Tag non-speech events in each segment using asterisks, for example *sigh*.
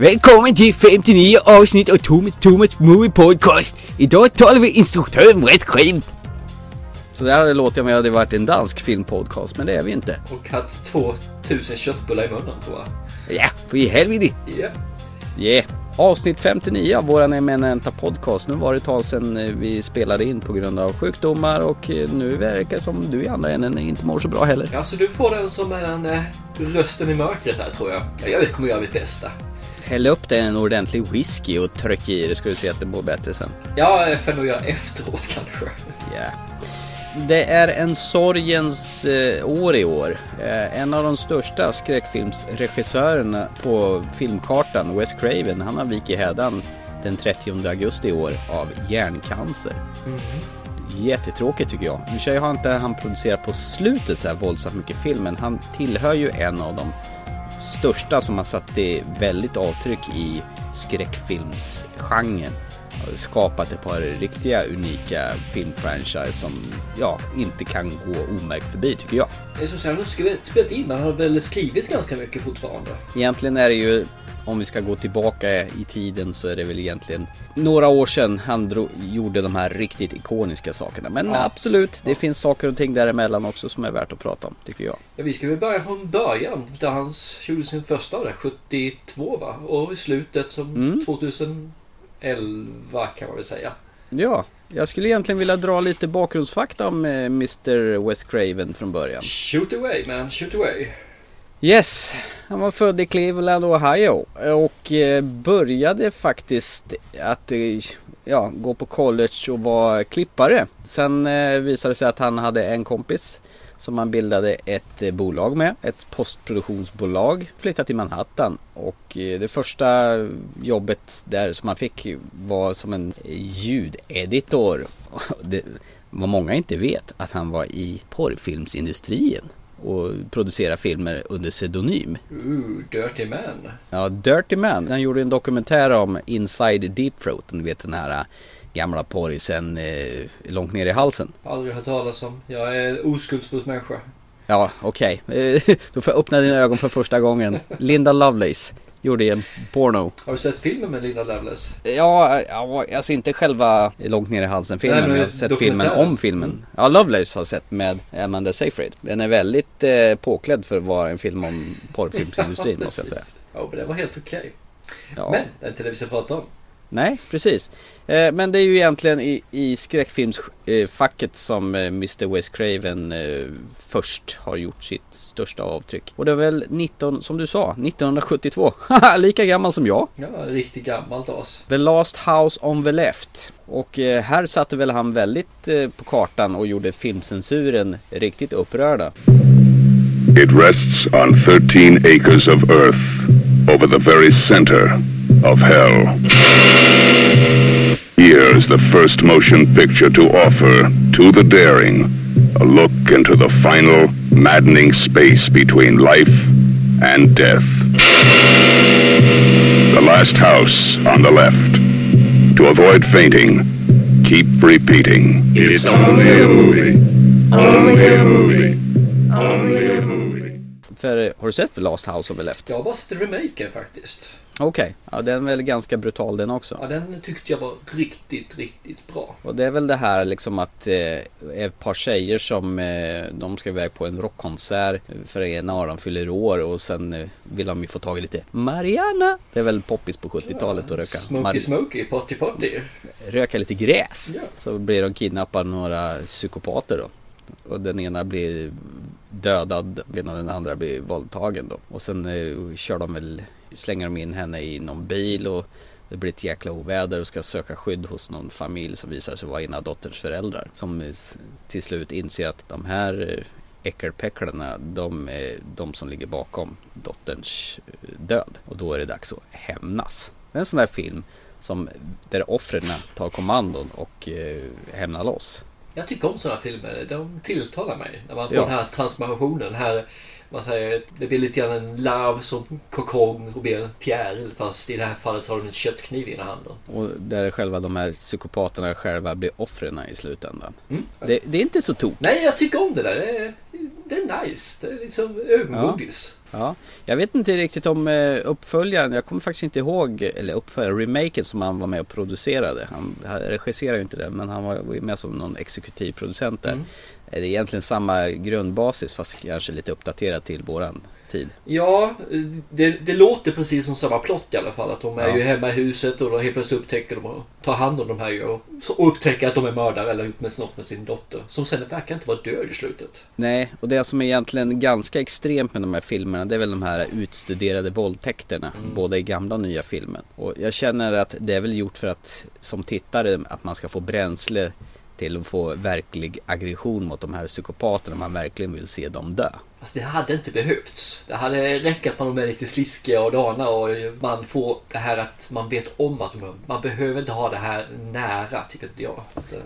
Välkommen till 59 avsnitt av Thomas Thomas Movie Podcast. Idag talar vi instruktören rätt själv. Så där hade det låtit om jag hade varit en dansk filmpodcast, men det är vi inte. Och haft 2000 köttbullar i munnen tror jag. Ja, för i helvete. Ja. Yeah. Avsnitt 59 av våran eminenta podcast. Nu var det ett tag sedan eh, vi spelade in på grund av sjukdomar och eh, nu verkar det som du i andra änden inte mår så bra heller. Ja, så du får den som är den eh, rösten i mörkret här tror jag. Ja, Jag kommer göra mitt bästa. Häll upp i en ordentlig whisky och tryck i det ska du se att det mår bättre sen. Ja, jag får nog göra efteråt kanske. Ja. Det är en sorgens eh, år i år. Eh, en av de största skräckfilmsregissörerna på filmkartan, Wes Craven, han har vikit hädan den 30 augusti i år av hjärncancer. Jättetråkigt tycker jag. Nu i och för sig har inte han producerat på slutet så här våldsamt mycket film, men han tillhör ju en av de största som har satt det väldigt avtryck i skräckfilmsgenren. Skapat ett par riktiga unika filmfranchise som ja, inte kan gå omärkt förbi tycker jag. Det är så att säga, han har inte spelat in, han har väl skrivit ganska mycket fortfarande. Egentligen är det ju, om vi ska gå tillbaka i tiden så är det väl egentligen några år sedan han drog, gjorde de här riktigt ikoniska sakerna. Men Ja. absolut, det finns saker och ting däremellan också som är värt att prata om, tycker jag. Ja, vi ska väl börja från början, där han gjorde sin första det, 72 va? Och i slutet som Mm. 2011 kan man väl säga. Ja, jag skulle egentligen vilja dra lite bakgrundsfakta om eh, Mr Wes Craven från början. Shoot away man, shoot away. Yes, han var född i Cleveland, Ohio och eh, började faktiskt att eh, ja, gå på college och vara klippare. Sen visade det sig att han hade en kompis som han bildade ett eh, bolag med, ett postproduktionsbolag, flyttade till Manhattan och eh, det första jobbet där som han fick var som en ljudeditor. Det, vad många inte vet att han var i porrfilmsindustrin och producerade filmer under pseudonym. Ooh, dirty man. Ja, Dirty Man. Han gjorde en dokumentär om Inside Deep Throat. Ni vet den här gamla porrisen eh, långt ner i halsen. Aldrig hört talas om. Jag är oskuldsfull människa. Ja, okej. Eh, *laughs* Då får jag öppna dina ögon för första gången. Linda Lovelace gjorde en porno. Har du sett filmen med Linda Lovelace? Ja, ja alltså inte själva långt ner i halsen filmen. Nej, men jag har sett filmen om filmen. Ja, Lovelace har jag sett med Amanda Seyfried. Den är väldigt eh, påklädd för att vara en film om *laughs* porrfilmsindustrin måste jag säga. Ja, men det var helt okej. Ja. Men, det är inte det vi ska prata om. Nej, precis. Eh, men det är ju egentligen i, i skräckfilmsfacket som eh, Mr Wes Craven eh, först har gjort sitt största avtryck. Och det är väl 19, som du sa, 1972. Haha, *laughs* Lika gammal som jag. Ja, riktigt gammalt as. The Last House on the Left. Och eh, här satte väl han väldigt eh, på kartan och gjorde filmcensuren riktigt upprörda. It rests on 13 acres of earth over the very center of hell. Here's the first motion picture to offer to the daring a look into the final maddening space between life and death. The last house on the left. To avoid fainting, keep repeating. It's only a movie. Only a movie. Only a movie. För eh, har du sett The Last House on the Left? Jag har bara sett remaken faktiskt. Okej, ja den är väl ganska brutal den också. Ja, den tyckte jag var riktigt, riktigt bra. Och det är väl det här liksom att eh, ett par tjejer som eh, de ska iväg på en rockkonsert för ena av dem fyller år och sen eh, vill de ju få tag i lite Mariana. Det är väl poppis på 70-talet att röka. Smoky Mari- Smoky, Potty Potty. röka lite gräs. Ja. Så blir de kidnappade några psykopater då. Och den ena blir dödad medan den andra blir våldtagen då. Och sen eh, kör de väl, slänger de in henne i någon bil och det blir ett jäkla oväder och ska söka skydd hos någon familj som visar sig vara ena dotterns föräldrar. Som till slut inser att de här eh, äckelpäcklarna, de är de som ligger bakom dotterns eh, död. Och då är det dags att hämnas. Det är en sån där film som där offren tar kommandon och eh, hämnar loss. Jag tycker om sådana filmer. De tilltalar mig. När man får Ja. den här transformationen. Den här, man säger, det blir lite grann en larv som kokong och blir en fjäril. Fast i det här fallet så har de en köttkniv i ena handen. Och där själva de här psykopaterna själva blir offren i slutändan. Mm. Det, det är inte så tokigt. Nej, jag tycker om det där. Det är det är nice. Det är liksom ögongodis. Ja, jag vet inte riktigt om eh, uppföljaren, jag kommer faktiskt inte ihåg, eller uppföljaren, remaken som han var med och producerade. Han, han regisserade ju inte det, men han var med som någon exekutiv producent där. Mm. Det är egentligen samma grundbasis fast kanske lite uppdaterat till våran tid. Ja, det, det låter precis som samma plott i alla fall. Att de är Ja. ju hemma i huset och då helt plötsligt upptäcker de och tar hand om de här och upptäcker att de är mördare eller gjort med något med sin dotter. Som sen verkar inte vara död i slutet. Nej, och det som är egentligen ganska extremt med de här filmerna det är väl de här utstuderade våldtäkterna. Mm. Både i gamla och nya filmen. Och jag känner att det är väl gjort för att som tittare att man ska få bränsle till att få verklig aggression mot de här psykopaterna. Man verkligen vill se dem dö. Fast det hade inte behövts. Det hade räckt att man är lite sliskiga och dana och man får det här att man vet om att de, man behöver inte ha det här nära, tycker inte jag.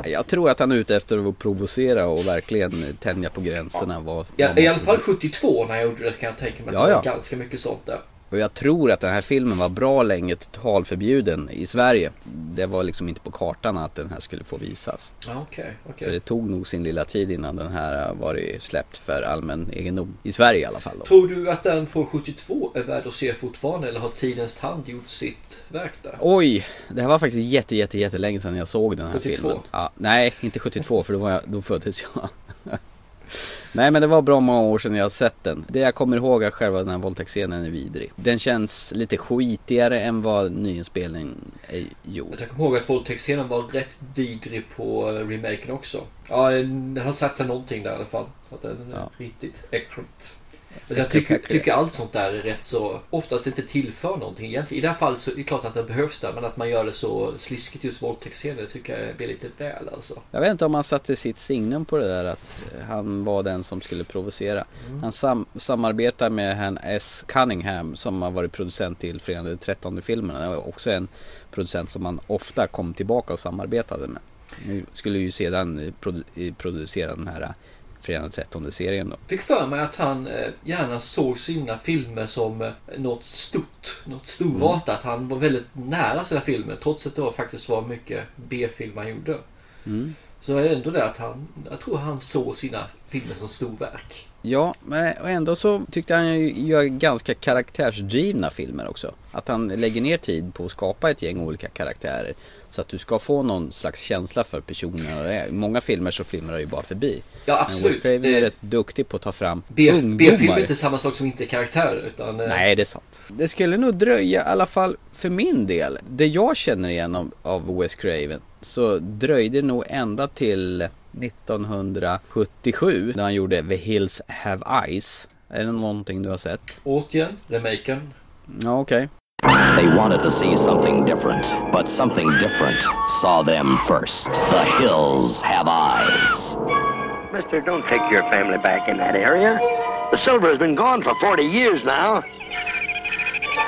Jag tror att han är ute efter att provocera och verkligen tänja på gränserna. Vad, Ja, vad I man alla får- fall 72 när jag gjorde det kan jag tänka mig att Ja, det var ja. ganska mycket sånt där. Och jag tror att den här filmen var bra länge totalförbjuden i Sverige. Det var liksom inte på kartan att den här skulle få visas. Okej, okej. Så det tog nog sin lilla tid innan den här varit släppt för allmän egendom. I Sverige i alla fall då. Tror du att den från 72 är värd att se fortfarande eller har Tidens tand gjort sitt verk där? Oj, det här var faktiskt jätte, jätte, jättelänge sedan jag såg den här 72? filmen. Ja, nej, inte 72 för då, var jag, då föddes jag. Nej, men det var bra många år sedan jag har sett den. Det jag kommer ihåg är själva den här våldtäktsscenen är vidrig. Den känns lite skitigare än vad nyinspelningen är gjord. Jag kommer ihåg att våldtäktsscenen var rätt vidrig på eh, remaken också. Ja, den den har satt sig någonting där i alla fall. Så att den är Ja. riktigt äckligt. Jag tycker, tycker allt sånt där är rätt så oftast inte tillför någonting egentligen. I det här fallet så är det klart att den behövs där men att man gör det så sliskigt just våldtäktsscener tycker jag blir lite väl alltså. Jag vet inte om han satte sitt signum på det där att han var den som skulle provocera. Mm. Han sam- samarbetar med han S. Cunningham som har varit producent till Fredag den 13 filmerna. Det var också en producent som man ofta kom tillbaka och samarbetade med. Nu skulle ju sedan produ- producera den här Fredag den 13 serien då. Fick för mig att han eh, gärna såg sina filmer som eh, något stort, något storartat. Han var väldigt nära sina filmer trots att det var, faktiskt var mycket B-film han gjorde. Mm. Så är det ändå det att han, jag tror han såg sina filmer som storverk. Ja, men ändå så tyckte han ju gör ganska karaktärsdrivna filmer också. Att han lägger ner tid på att skapa ett gäng olika karaktärer. Så att du ska få någon slags känsla för personerna. I många filmer så filmar ju bara förbi. Ja Men absolut. Wes Craven är Eh, rätt duktig på att ta fram B- B-film är ungdomar. inte samma sak som inte karaktärer. Utan, eh, Nej, det är sant. Det skulle nog dröja, i alla fall för min del. Det jag känner igen av, av Wes Craven så dröjde det nog ända till 1977 när han gjorde The Hills Have Eyes. Är det någonting du har sett? Återigen, remaken. Ja, okej. They wanted to see something different, but something different saw them first. The hills have eyes. Mister, don't take your family back in that area. The silver has been gone for 40 years now.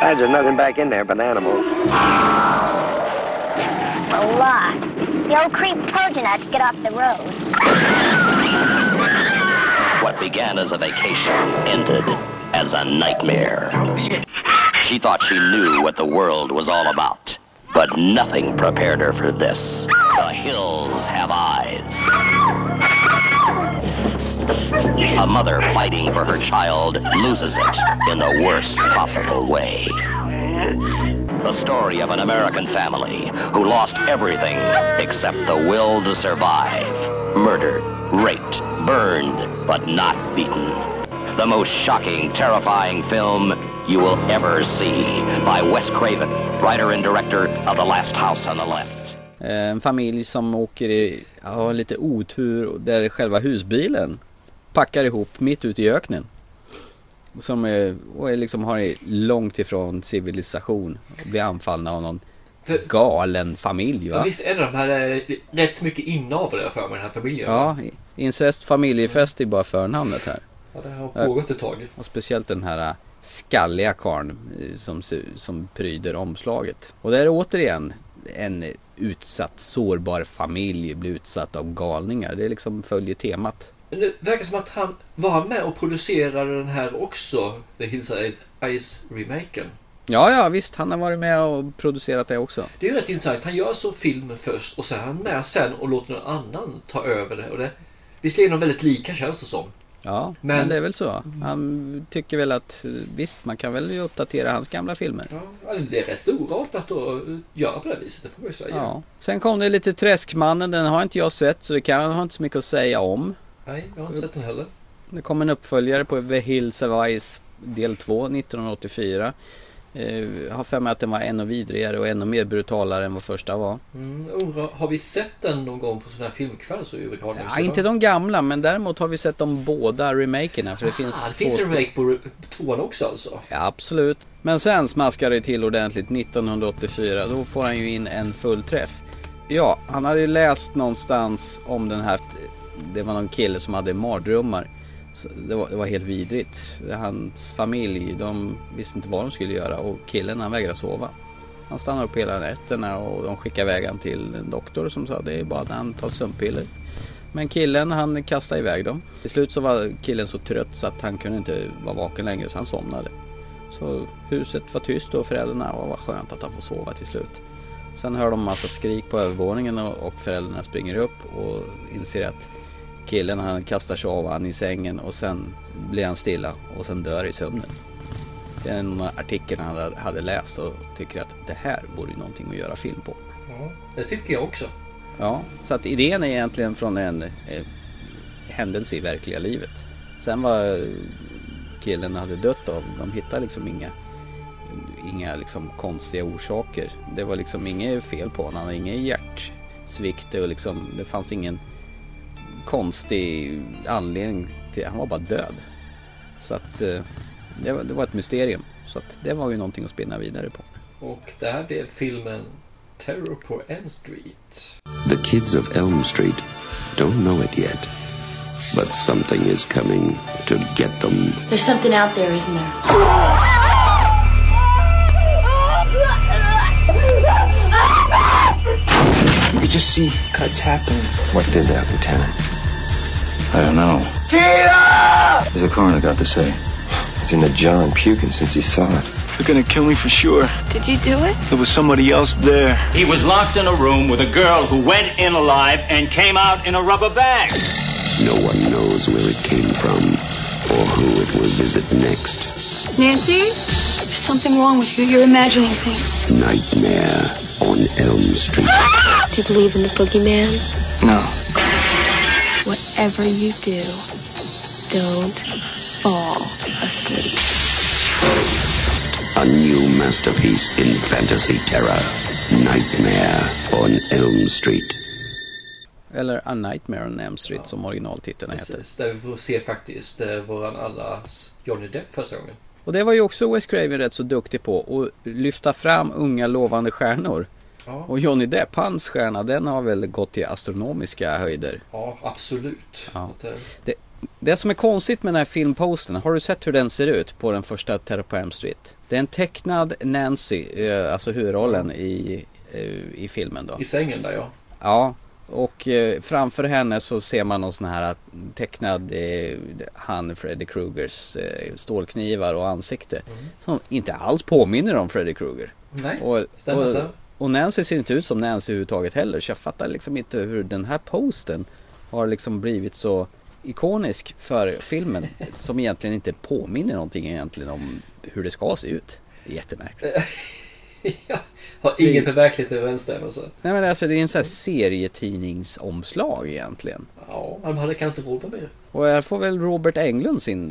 Besides, there's nothing back in there but animals. We're lost. Old creep told you not to get off the road. What began as a vacation ended as a nightmare. She thought she knew what the world was all about, but nothing prepared her for this. The hills have eyes. A mother fighting for her child loses it in the worst possible way. The story of an American family who lost everything except the will to survive. Murdered, raped, burned, but not beaten. The most shocking, terrifying film you will ever see by Wes Craven, writer and director of The Last House on the Left. Eh, En familj som åker i, har lite otur där själva husbilen packar ihop mitt ute i öknen. Som är, och är liksom har långt ifrån civilisation blir anfallna av någon För- galen familj Ja, va? visst är det de här eh, rätt mycket inavel jag för mig, den här familjen. Ja, incest familjefest är bara förnamnet här. Ja, det har pågått ett tag. Och speciellt den här äh, skalliga karln eh, som, som pryder omslaget. Och det är återigen en utsatt sårbar familj blir utsatt av galningar. Det liksom följer temat. Det verkar som att han var med och producerade den här också. The Hillside Ice-remaken. Ja, ja visst. Han har varit med och producerat det också. Det är ju rätt intressant. Han gör så filmen först och sen är han med sen och låter någon annan ta över det. Och det visserligen är de väldigt lika känns det som. Ja, men, Men- det är väl så. Han tycker väl att visst, man kan väl uppdatera hans gamla filmer. Ja, det är rätt storartat att göra på det viset, det får man ju säga. Ja. Sen kom det lite Träskmannen, den har inte jag sett så det kan jag har inte så mycket att säga om. Nej, jag har inte sett den heller. Det kom en uppföljare på The Hills of Ice del 2 1984. Eh, Jag har för mig att den var ännu vidrigare och ännu mer brutalare än vad första var. Mm, har vi sett den någon gång på sån här filmkväll så? Ja, inte de gamla men däremot har vi sett de båda remakerna. För det finns, Ah, det finns en remake på tvåan också alltså? Ja, absolut. Men sen smaskar det till ordentligt 1984. Då får han ju in en fullträff. Ja, han hade ju läst någonstans om den här. Det var någon kille som hade mardrömmar. Så det, var, det var helt vidrigt. Hans familj, de visste inte vad de skulle göra och killen han vägrade sova. Han stannade upp hela nätterna och de skickade iväg han till en doktor som sa det är bara att han tar sömnpiller. Men killen han kastade iväg dem. Till slut så var killen så trött så att han kunde inte vara vaken längre så han somnade. Så huset var tyst och föräldrarna och vad skönt att han får sova till slut. Sen hör de massa skrik på övervåningen och föräldrarna springer upp och inser att killen han kastar sig av han i sängen och sen blir han stilla och sen dör i sömnen. Det är en artikel han hade- läst och tycker att det här vore ju någonting att göra film på. Ja, det tycker jag också. Ja, så att idén är egentligen från en eh, händelse i verkliga livet. Sen vad killen hade dött av, de hittade liksom inga, inga liksom konstiga orsaker. Det var liksom inget fel på honom, han hade ingen hjärtsvikt och liksom, det fanns ingen konstig anledning till, han var bara död. Så att eh, det var, det var ett mysterium. Så att det var ju någonting att spinna vidare på. Och det här blev filmen Terror på Elm Street. The kids of Elm Street don't know it yet, but something is coming to get them. There's something out there, isn't there? You could just see cuts happening. What did that, Lieutenant? I don't know. What's the coroner got to say? He's in the John puking since he saw it. They're gonna kill me for sure. Did you do it? There was somebody else there. He was locked in a room with a girl who went in alive and came out in a rubber bag. No one knows where it came from or who it will visit next. Nancy? There's something wrong with you. You're imagining things. Nightmare on Elm Street. Do you believe in the boogeyman? No. Whatever you do, don't fall asleep. A new masterpiece in fantasy terror. Nightmare on Elm Street. Eller A Nightmare on Elm Street som originaltiteln heter. Precis, där vi får se faktiskt eh, våran allas Johnny Depp första gången. Och det var ju också Wes Craven rätt så duktig på. Att lyfta fram unga lovande stjärnor. Ja, Och Johnny Depp, hans stjärna, den har väl gått till astronomiska höjder. ja absolut. Ja. Eh, Det som är konstigt med den här filmposten, har du sett hur den ser ut på den första Terror på Elm Street? Det är en tecknad Nancy, eh, alltså huvudrollen i, eh, i filmen då. I sängen där ja. Ja, och eh, framför henne så ser man någon sån här tecknad han Freddy Krugers stålknivar och ansikte. Som inte alls påminner om Freddy Krueger. Nej, Och, stämmer och, så. Och Nancy ser inte ut som Nancy överhuvudtaget heller. Så jag fattar liksom inte hur den här posten har liksom blivit så ikonisk för filmen. Som egentligen inte påminner någonting egentligen om hur det ska se ut. Jättemärkligt. *laughs* ja, har ingen med verkligheten överensstämmelse. Nej men alltså det är en sån här serietidningsomslag egentligen. Ja, de hade kanske inte råd med mer. Och här får väl Robert Englund sin,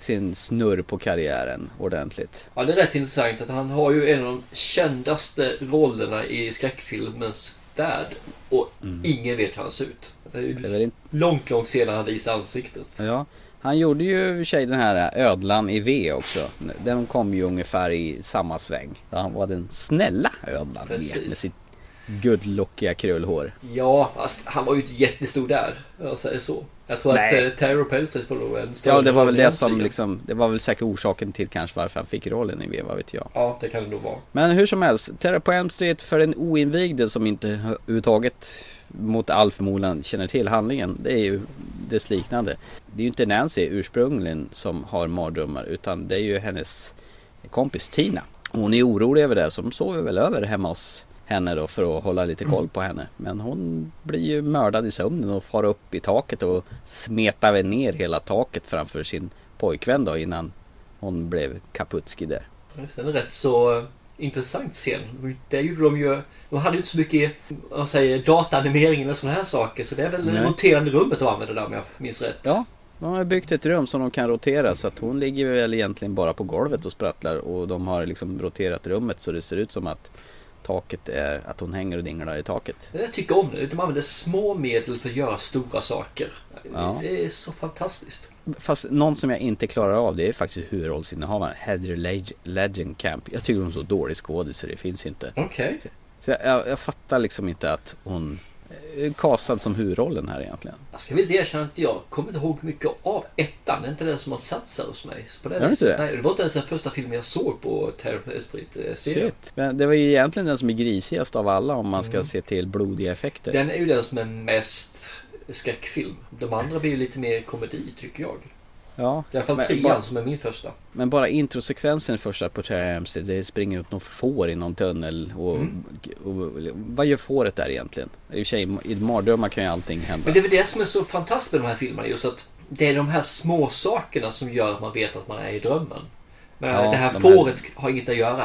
sin snurr på karriären ordentligt. Ja, det är rätt intressant att han har ju en av de kändaste rollerna i skräckfilmens värld. Och ingen vet hur han ser ut. Det är ju Mm. Det är väl långt, långt sedan han visade ansiktet. ja. Han gjorde ju i sig den här ödlan i V också. Den kom ju ungefär i samma sväng. Han var den snälla ödlan Precis. med sitt guldlockiga krullhår. Ja, alltså, han var ju inte jättestor där. Jag säger så. Jag tror Nej. att eh, Elm Street var nog en större Ja det var väl det som liksom, det var väl säkert orsaken till kanske varför han fick rollen i V, vad vet jag. Ja, det kan det nog vara. Men hur som helst, Terror på Elm Street för en oinvigde som inte överhuvudtaget mot all förmodan känner till handlingen. Det är ju dess liknande. Det är ju inte Nancy ursprungligen som har mardrömmar utan det är ju hennes kompis Tina. Hon är orolig över det så de sover väl över hemma hos henne då för att hålla lite koll på henne. Men hon blir ju mördad i sömnen och far upp i taket och smetar väl ner hela taket framför sin pojkvän då innan hon blev kaputski där. Just det, en rätt så intressant scen. Det gjorde de ju. De hade ju inte så mycket vad säger, dataanimering eller sådana här saker. Så det är väl Nej. roterande rummet de använder där om jag minns rätt. Ja, de har byggt ett rum som de kan rotera så att hon ligger väl egentligen bara på golvet och sprattlar och de har liksom roterat rummet så det ser ut som att taket är, att hon hänger och dinglar i taket. Där tycker jag om det. De använder små medel för att göra stora saker. Ja. Det är så fantastiskt. Fast någon som jag inte klarar av det är faktiskt huvudrollsinnehavaren Heather Leg- Legend Camp. Jag tycker hon är så dålig skådis så det finns inte. Okej. Så jag, jag, jag fattar liksom inte att hon är castad som huvudrollen här egentligen. Jag ska väl erkänna att jag kommer inte ihåg mycket av ettan. Det är inte den som har satsat hos mig. Så på det det det? Nej, det var inte ens den första filmen jag såg på Terror Street-serien. Det var ju egentligen den som är grisigast av alla om man ska se till blodiga effekter. Den är ju den som är mest skräckfilm. De andra blir ju lite mer komedi tycker jag. Ja, I alla fall trean bara- som är min första. Men bara introsekvensen första på Terror Amstead, det springer ut någon får i någon tunnel och, Mm. och, och vad gör fåret där egentligen? I och för sig, i mardrömmar kan ju allting hända. Men det är väl det som är så fantastiskt med de här filmerna. Just att det är de här små sakerna som gör att man vet att man är i drömmen. Men Ja, det här de här- fåret har inget att göra.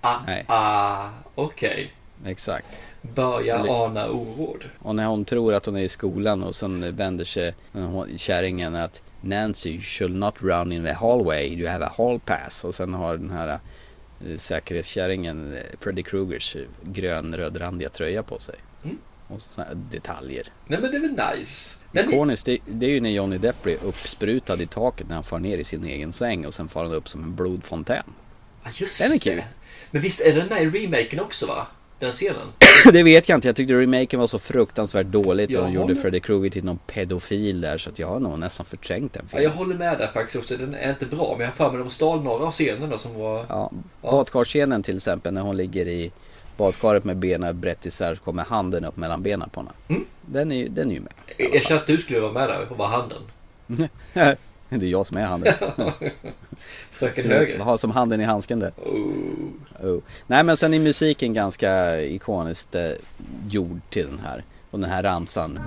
Ah, Nej. ah, okej. Exakt. Börja Eller- ana oråd. Och när hon tror att hon är i skolan och sen vänder sig hon- kärringen att Nancy you should not run in the hallway, you have a hall pass. Och sen har den här eh, säkerhetskärringen eh, Freddy Krugers eh, grön-rödrandiga tröja på sig. Mm. Och här detaljer. Nej men det är väl nice. Ikoniskt, det, det är ju när Johnny Depp blir uppsprutad i taket när han far ner i sin egen säng och sen far han upp som en blodfontän. ja, just Den är det. kul. Men visst är den med i remaken också va? Den scenen. *laughs* det vet jag inte, jag tyckte remaken var så fruktansvärt dåligt och de Ja, gjorde Freddy Krueger till någon pedofil där så att jag har nog nästan förträngt den Ja, filmen. jag håller med där faktiskt också. Den är inte bra. Men jag har för mig de stal några av scenerna som var... Ja, Ja. badkarscenen till exempel när hon ligger i badkaret med benen brett isär så kommer handen upp mellan benen på henne. Mm. Den är den är ju med. Jag känner att du skulle vara med där och vara handen. *laughs* *laughs* det är jag som är handen. *laughs* Fröken Höger. ha som handen i handsken där. Oh. Oh. Nej men sen är musiken ganska ikoniskt eh, gjord till den här. Och den här ramsan.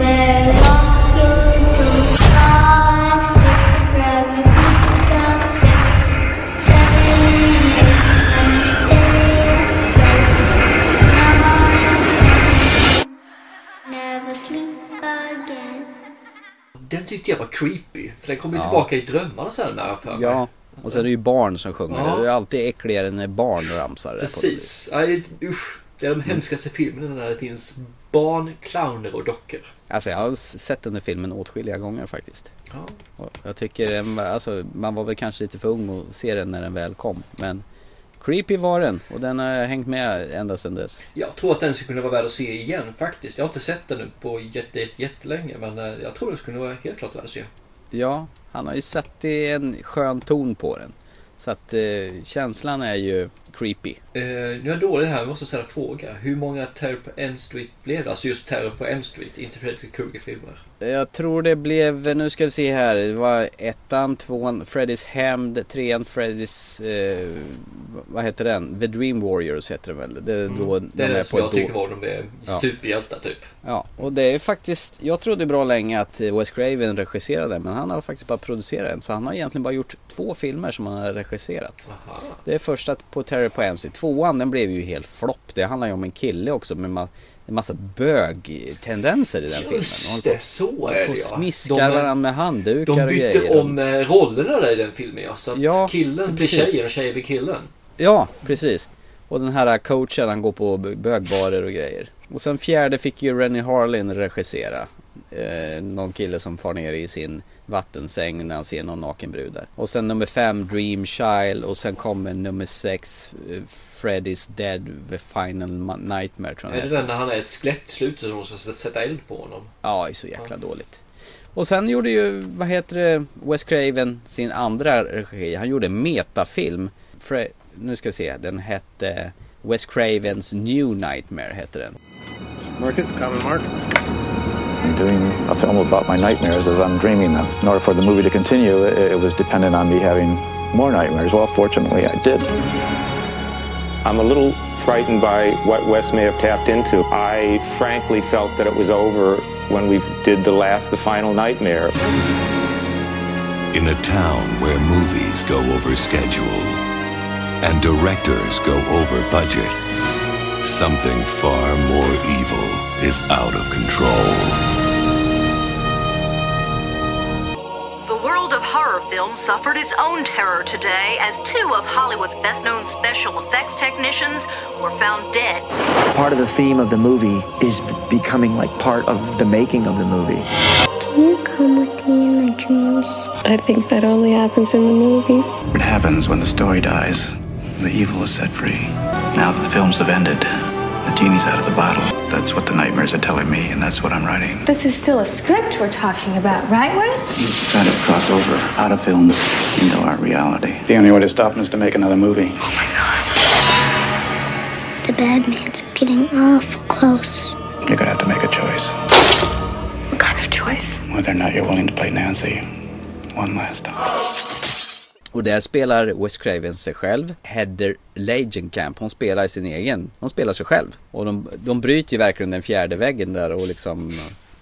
Never Den tyckte jag var creepy. För den kom ju Ja. tillbaka i drömmarna sen där för mig. Ja, och sen är det ju barn som sjunger. Ja. Det är alltid äckligare när barn ramsar. det. Precis. Usch. Det är de hemskaste filmerna när det finns barn, clowner och dockor. Alltså jag har sett den här filmen åtskilliga gånger faktiskt. Ja. Och jag tycker den alltså, man var väl kanske lite för ung att se den när den väl kom. Men creepy var den och den har hängt med ända sedan dess. Jag tror att den skulle kunna vara värd att se igen faktiskt. Jag har inte sett den på jätte, jätte, jättelänge. Men eh, jag tror den skulle vara helt klart värd att se. Ja, han har ju satt en skön ton på den. Så att eh, känslan är ju creepy. Eh, nu är jag dålig här, jag måste ställa en fråga. Hur många Terror på Elm Street blev det? Alltså just Terror på Elm Street, inte Fredrik Krueger-filmer. Jag tror det blev, nu ska vi se här, det var ettan, tvåan, Freddy's Hamd, trean, Freddy's, eh, vad heter den? The Dream Warriors heter den väl? Det är då Mm. Det är de är som jag tycker var de är Ja. superhjältar typ. Ja, och det är faktiskt, jag trodde bra länge att eh, Wes Craven regisserade men han har faktiskt bara producerat en. Så han har egentligen bara gjort två filmer som han har regisserat. Aha. Det är första på Terror på MC. Tvåan den blev ju helt flopp. Det handlar ju om en kille också med ma- en massa bögtendenser i den filmen. Just De det, så är det ja. smiskar De- varandra med handdukar De och bytte grejer. om eh, rollerna där i den filmen ja. Så att Ja, killen blir precis. tjejen och tjejen blir killen. Ja, precis. Och den här coachen han går på bögbarer och grejer. Och sen fjärde fick ju Rennie Harlin regissera. Eh, någon kille som far ner i sin vattensäng när han ser någon naken brud där. Och sen nummer fem Dream Child och sen kommer nummer sex eh, Freddy's Dead The Final Ma- Nightmare tror jag Är det den när han är ett skelett i slutet och de ska sätta eld på honom? Ja, det är så jäkla dåligt. Och sen gjorde ju, vad heter det, Wes Craven sin andra regi. Han gjorde en metafilm. Fre- nu ska vi se, den hette Wes Cravens New Nightmare hette den. Mark it, common mark. I'm doing a film about my nightmares as I'm dreaming them. In order for the movie to continue, it, it was dependent on me having more nightmares. Well, fortunately, I did. I'm a little frightened by what Wes may have tapped into. I frankly felt that it was over when we did the last, the final nightmare. In a town where movies go over schedule and directors go over budget, something far more evil is out of control. The world of horror film suffered its own terror today as two of Hollywood's best known special effects technicians were found dead. Part of the theme of the movie is becoming like part of the making of the movie. Can you come with me in my dreams? I think that only happens in the movies. What happens when the story dies? The evil is set free. Now that the films have ended, the genie's out of the bottle. That's what the nightmares are telling me, and that's what I'm writing. This is still a script we're talking about, right, Wes? We've decided to cross over out of films into our reality. The only way to stop him is to make another movie. Oh my god. The bad man's getting awful close. You're gonna have to make a choice. What kind of choice? Whether or not you're willing to play Nancy one last time. Och där spelar Wes Craven sig själv. Heather Langenkamp, hon spelar sin egen. Hon spelar sig själv. Och de, de bryter ju verkligen den fjärde väggen där och liksom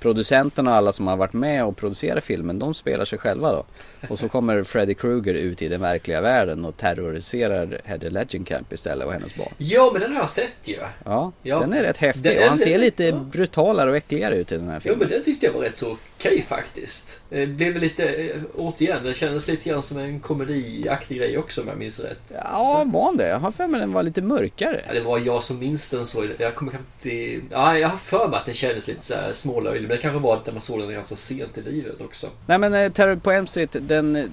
producenterna och alla som har varit med och producerat filmen, de spelar sig själva då. Och så kommer Freddy Krueger ut i den verkliga världen och terroriserar Heather Langenkamp istället och hennes barn. Ja, men den har jag sett ju. Ja, Ja. den är rätt häftig Den- och han ser lite ja. brutalare och äckligare ut i den här Ja, filmen. men den tyckte jag var rätt så okej faktiskt. Det blev lite, eh, återigen, det kändes lite grann som en komediaktig grej också om jag minns rätt. Ja, var det? Jag har för mig den var lite mörkare. Ja, det var jag som minns den så. Jag kommer inte... Ja, jag har för mig att den kändes lite så här smålöjlig. Men det kanske var när man såg den ganska sent i livet också. Nej men eh, Terror på Elm Street, den, eh,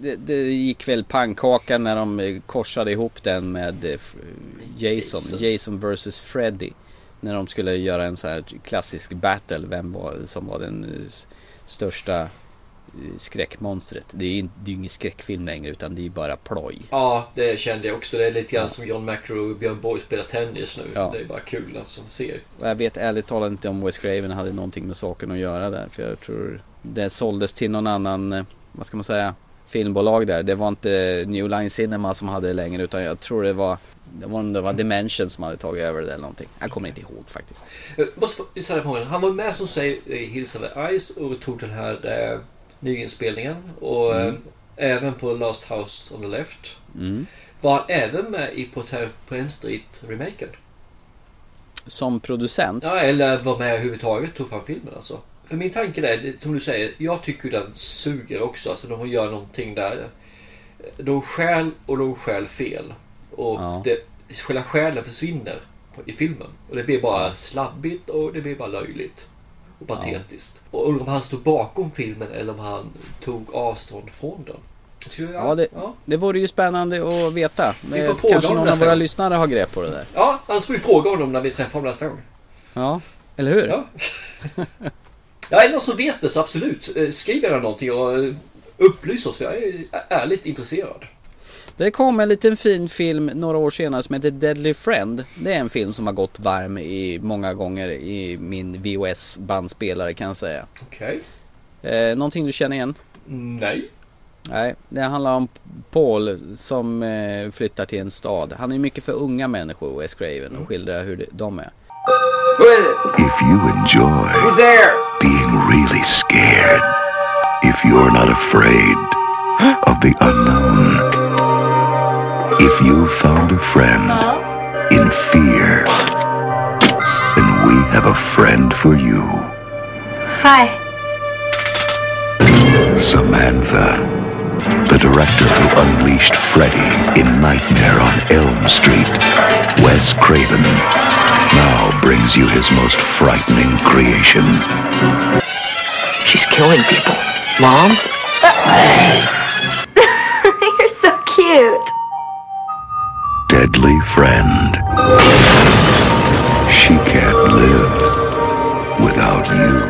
det, det gick väl pannkaka när de eh, korsade ihop den med eh, Jason, Jason. Jason vs Freddy. När de skulle göra en så här klassisk battle, vem var, som var den eh, största eh, skräckmonstret. Det är ju det är ju ingen skräckfilm längre utan det är bara ploj. Ja, det kände jag också. Det är lite grann som John McEnroe och Björn Borg spelar tennis nu. Ja. Det är bara kul alltså att se. Jag vet ärligt talat inte om Wes Craven hade någonting med saken att göra där. För jag tror det såldes till någon annan, eh, vad ska man säga, filmbolag där. Det var inte New Line Cinema som hade det längre utan jag tror det var det var, det var Dimension som hade tagit över det eller någonting. Jag kommer inte ihåg faktiskt. Jag måste få ställa frågan. Han var med som säger i Hills of Ice och tog den här eh, nyinspelningen. Och Mm. eh, även på Last House on the Left. Mm. Var han även med i på Elm Street-remaken? Som producent. Ja, eller var med överhuvudtaget tog fram filmen alltså. För min tanke är, det- som du säger, jag tycker den suger också. Alltså de gör någonting där. De stjäl och de stjäl fel. Och Ja. det, själva själen försvinner i filmen. Och det blir bara slabbigt och det blir bara löjligt. Och patetiskt. Och undrar om han stod bakom filmen eller om han tog avstånd från den. Jag- Ja det, ja. det vore ju spännande att veta. Vi får fråga Kanske någon av våra gång. lyssnare har grepp på det där. ja, annars får vi fråga honom när vi träffar honom nästa gång. Ja, eller hur? Ja. *laughs* ja, är det någon som vet det så absolut. Eh, Skriv gärna någonting och eh, upplys oss. Jag är ärligt intresserad. Det kom en liten fin film några år senare som heter Deadly Friend. Det är en film som har gått varm i många gånger i min VOS bandspelare kan jag säga. Okej. Eh, någonting du känner igen? Nej. Nej, det handlar om Paul som eh, flyttar till en stad. Han är mycket för unga människor, Wes Craven, och skildrar hur de är. If you enjoy being really scared, if you're not afraid of the unknown, if you found a friend in fear, then we have a friend for you. Hi. Samantha, the director who unleashed Freddy in Nightmare on Elm Street, Wes Craven, now brings you his most frightening creation. She's killing people. Mom? *laughs* You're so cute. Deadly Friend. She can't live without you.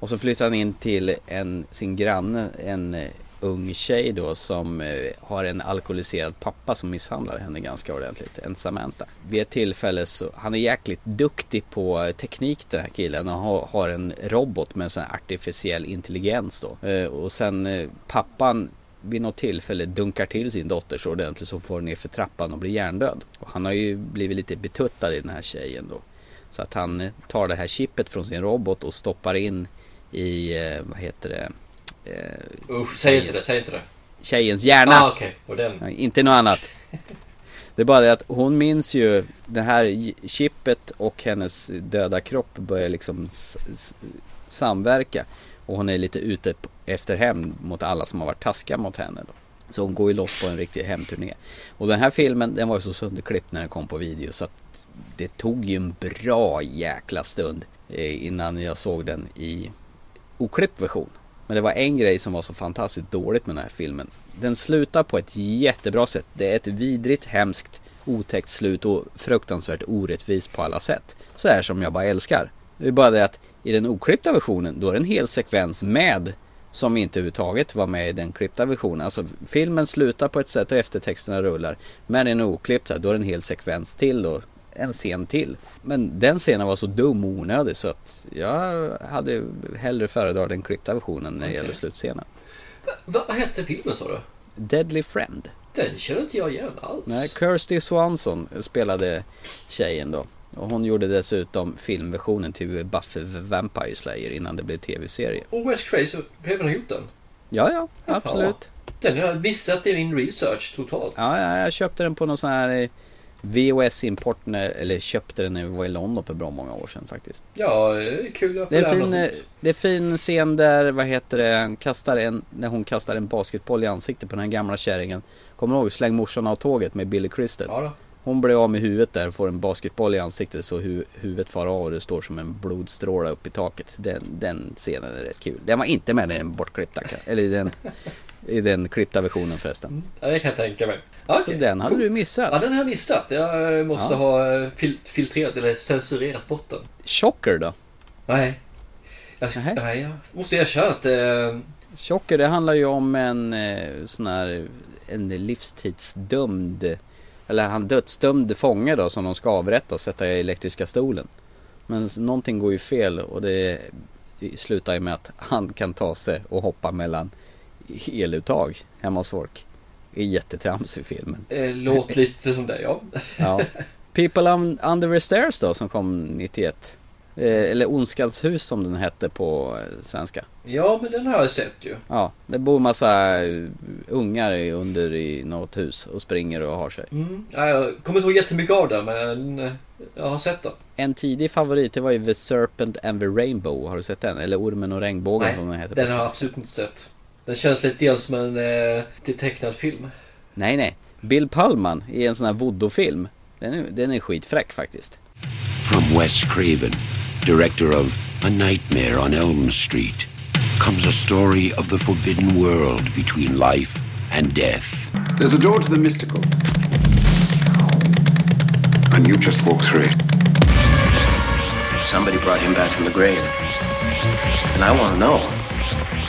Och så flyttar han in till en, sin granne, en ung tjej då som eh, har en alkoholiserad pappa som misshandlar henne ganska ordentligt. En Samantha. Vid ett tillfälle så, han är jäkligt duktig på teknik den här killen och har, en robot med en sån här artificiell intelligens då. Eh, och sen eh, pappan vid något tillfälle dunkar till sin dotter så ordentligt så får ner för trappan och blir hjärndöd. Och han har ju blivit lite betuttad i den här tjejen då. Så att han tar det här chippet från sin robot och stoppar in i, vad heter det? Eh, Usch, säg inte det, säg inte det. Tjejens hjärna. Ah, okej. Och den. Nej, Inte något annat. Det är bara det att hon minns ju det här chippet och hennes döda kropp börjar liksom samverka. Och hon är lite ute efter hämnd mot alla som har varit taskiga mot henne. Då. Så hon går ju loss på en riktig hemturné. Och den här filmen den var ju så sönderklippt när den kom på video så att det tog ju en bra jäkla stund eh, innan jag såg den i oklippt version. Men det var en grej som var så fantastiskt dåligt med den här filmen. Den slutar på ett jättebra sätt. Det är ett vidrigt, hemskt, otäckt slut och fruktansvärt orättvist på alla sätt. Så här som jag bara älskar. Det är bara det att i den oklippta versionen då är det en hel sekvens med som inte överhuvudtaget var med i den klippta versionen. Alltså filmen slutar på ett sätt och eftertexterna rullar. Men i den oklippta då är det en hel sekvens till då. En scen till. Men den scenen var så dum och onödig så att jag hade hellre föredragit den klippta versionen när det gäller slutscenen. Va, vad hette filmen sa du? Deadly Friend. Den känner inte jag igen alls. Nej, Kirsty Swanson spelade tjejen då. Och hon gjorde dessutom filmversionen till Buffy the Vampire Slayer innan det blev tv-serie. Och West Crazy även har gjort den? Ja, ja, absolut. Den har jag missat i min research totalt. Ja, ja, jag köpte den på någon sån här VHS-import, när- eller köpte den när vi var i London för bra många år sedan faktiskt. Ja, det är kul att få Det är, fin, något eh, det är fin scen där, vad heter det, kastar en, när hon kastar en basketboll i ansiktet på den här gamla kärringen. Kommer du ihåg Släng morsan av tåget med Billy Crystal? Ja då. Hon blir av med huvudet där får en basketboll i ansiktet så hu huvudet far av och det står som en blodstråle upp i taket. Den, den scenen är rätt kul. Den var inte med i den bortklippta, eller i den, i den klippta versionen förresten. Ja, det kan jag tänka mig. Ja, Så den hade du missat. Ja, den har jag missat. Jag måste Ja. ha eh, fil filtrerat eller censurerat bort den. Chocker då? Nej. Jag, nej, jag måste erkänna att... Eh, Chocker det handlar ju om en eh, sån här en livstidsdömd eller han dödsdömd fånge då som de ska avrätta och sätta i elektriska stolen. Men någonting går ju fel och det slutar ju med att han kan ta sig och hoppa mellan eluttag hemma hos folk. Är jättetrams i filmen. eh, låt lite som det, ja. Ja. People Un- Under the Stairs då som kom 91. Eh, eller Ondskans hus som den hette på eh, svenska. Ja, men den har jag sett ju. Ja, det bor massa ungar under i något hus och springer och har sig. Mm. Ja, jag kommer inte ihåg jättemycket av den, men jag har sett den. En tidig favorit det var ju The Serpent and the Rainbow. Har du sett den? Eller Ormen och regnbågen Nej, som den heter den på har jag svenska. absolut inte sett. Den känns lite grann som en eh, till tecknad film. Nej, nej. Bill Pullman i en sån här voodoo-film. Den är, den är skitfräck faktiskt. From Wes Craven, director of A Nightmare on Elm Street, comes a story of the forbidden world between life and death. There's a door to the mystical. And you just walk through it. Somebody brought him back from the grave. And I want to know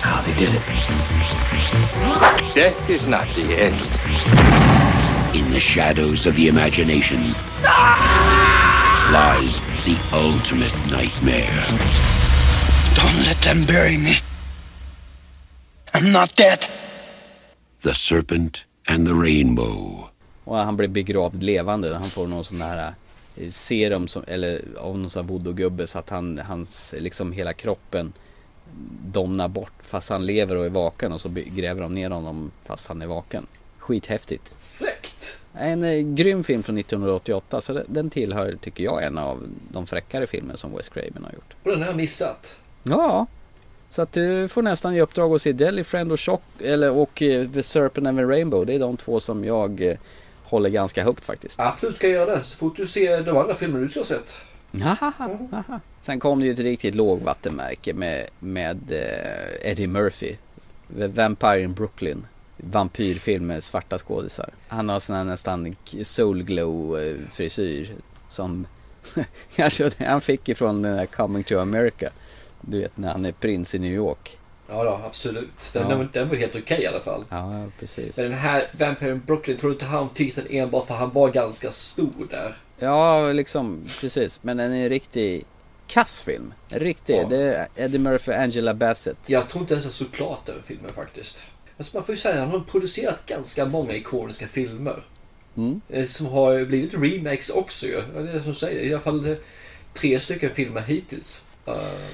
how they did it. Death is not the end. In the shadows of the imagination lies the ultimate nightmare. Don't let them bury me. I'm not dead. The Serpent and the Rainbow. Och han blir begravd levande. Han får någon sån här eh, serum som, eller av någon sån här voodoo-gubbe så att han, hans, liksom hela kroppen domnar bort fast han lever och är vaken och så gräver de ner honom fast han är vaken. Skithäftigt. Fräckt! En eh, grym film från 1988 så den, tillhör, tycker jag, en av de fräckare filmer som Wes Craven har gjort. Och den har jag missat. Ja, så att du får nästan ge uppdrag att se Deadly Friend och Chock, eller och eh, The Serpent and the Rainbow. Det är de två som jag eh, håller ganska högt faktiskt. Absolut ska jag göra det. Så fort du ser de andra filmerna du ska ha sett. Haha. Sen kom det ju ett riktigt lågvattenmärke med, med eh, Eddie Murphy. The Vampire in Brooklyn. Vampyrfilm med svarta skådisar. Han har sån här nästan soul glow eh, frisyr. Som *laughs* kanske han fick ifrån den här Coming to America. Du vet när han är prins i New York. Ja, då, absolut. Den, Ja. den, den var helt okej i alla fall. Ja, precis. Men den här Vampire in Brooklyn, tror du inte han fick den enbart för han var ganska stor där? Ja, liksom precis. Men den är en riktig kassfilm. En Riktig. Ja. Det är Eddie Murphy och Angela Bassett. Jag tror inte ens jag såg klart den filmen faktiskt. Alltså man får ju säga att han har producerat ganska många ikoniska filmer. Mm. Eh, Som har blivit remakes också ju. Det är det som säger. I alla fall eh, tre stycken filmer hittills.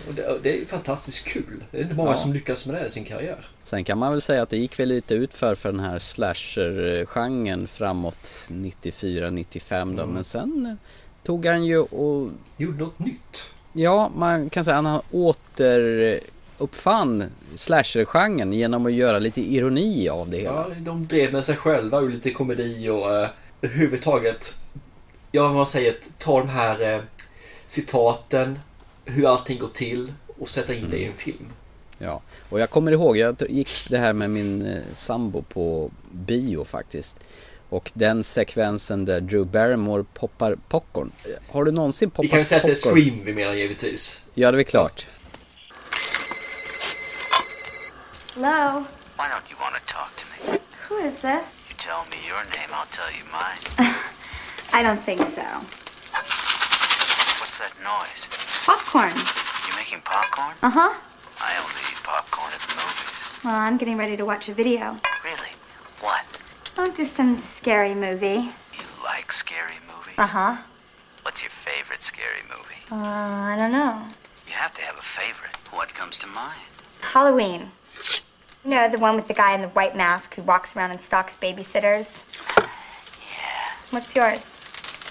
Och det, det är fantastiskt kul. Det är inte många Ja. som lyckas med det i sin karriär. Sen kan man väl säga att det gick väl lite utför för den här slasher-genren framåt 94-95 då. Mm. Men sen eh, tog han ju och... Gjorde något nytt. Ja, man kan säga att han återuppfann slasher-genren genom att göra lite ironi av det hela. Ja, de drev med sig själva och lite komedi och eh, överhuvudtaget. Ja, man säger ta de här eh, citaten, hur allting går till och sätta in det i en film. Ja, och jag kommer ihåg, jag gick det här med min eh, sambo på bio faktiskt. Och den sekvensen där Drew Barrymore poppar popcorn. Har du någonsin poppat Vi kan ju säga att det är popcorn? Scream vi menar givetvis. Ja, det är väl klart. Hello? Why don't you want to talk to me? Who is this? You tell me your name, I'll tell you mine. *laughs* I don't think so. What's that noise? Popcorn. You making popcorn? Uh huh. I only eat popcorn at the movies. Well, I'm getting ready to watch a video. Really? What? Oh, just some scary movie. You like scary movies? Uh huh. What's your favorite scary movie? Uh, I don't know. You have to have a favorite. What comes to mind? Halloween. You know, the one with the guy in the white mask who walks around and stalks babysitters? Yeah. What's yours?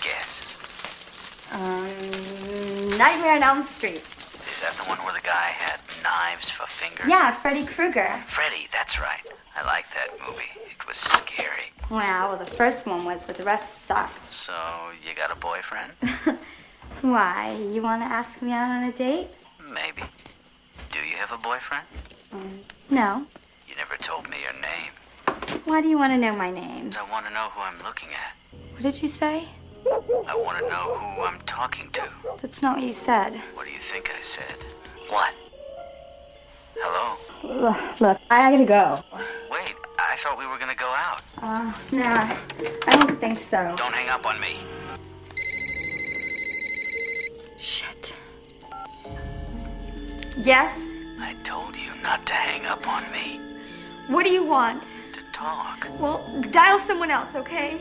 Guess. Um, Nightmare on Elm Street. Is that the one where the guy had knives for fingers? Yeah, Freddy Krueger. Freddy, that's right. I like that movie. It was scary. Wow, well, the first one was, but the rest sucked. So, you got a boyfriend? *laughs* Why? You want to ask me out on a date? Maybe. Do you have a boyfriend? Um, no. You never told me your name. Why do you want to know my name? I want to know who I'm looking at. What did you say? I want to know who I'm talking to. That's not what you said. What do you think I said? What? Hello? Look, I gotta go. Wait, I thought we were gonna go out. Uh, nah, I don't think so. Don't hang up on me. Shit. Yes? I told you not to hang up on me. What do you want? To talk. Well, dial someone else, okay?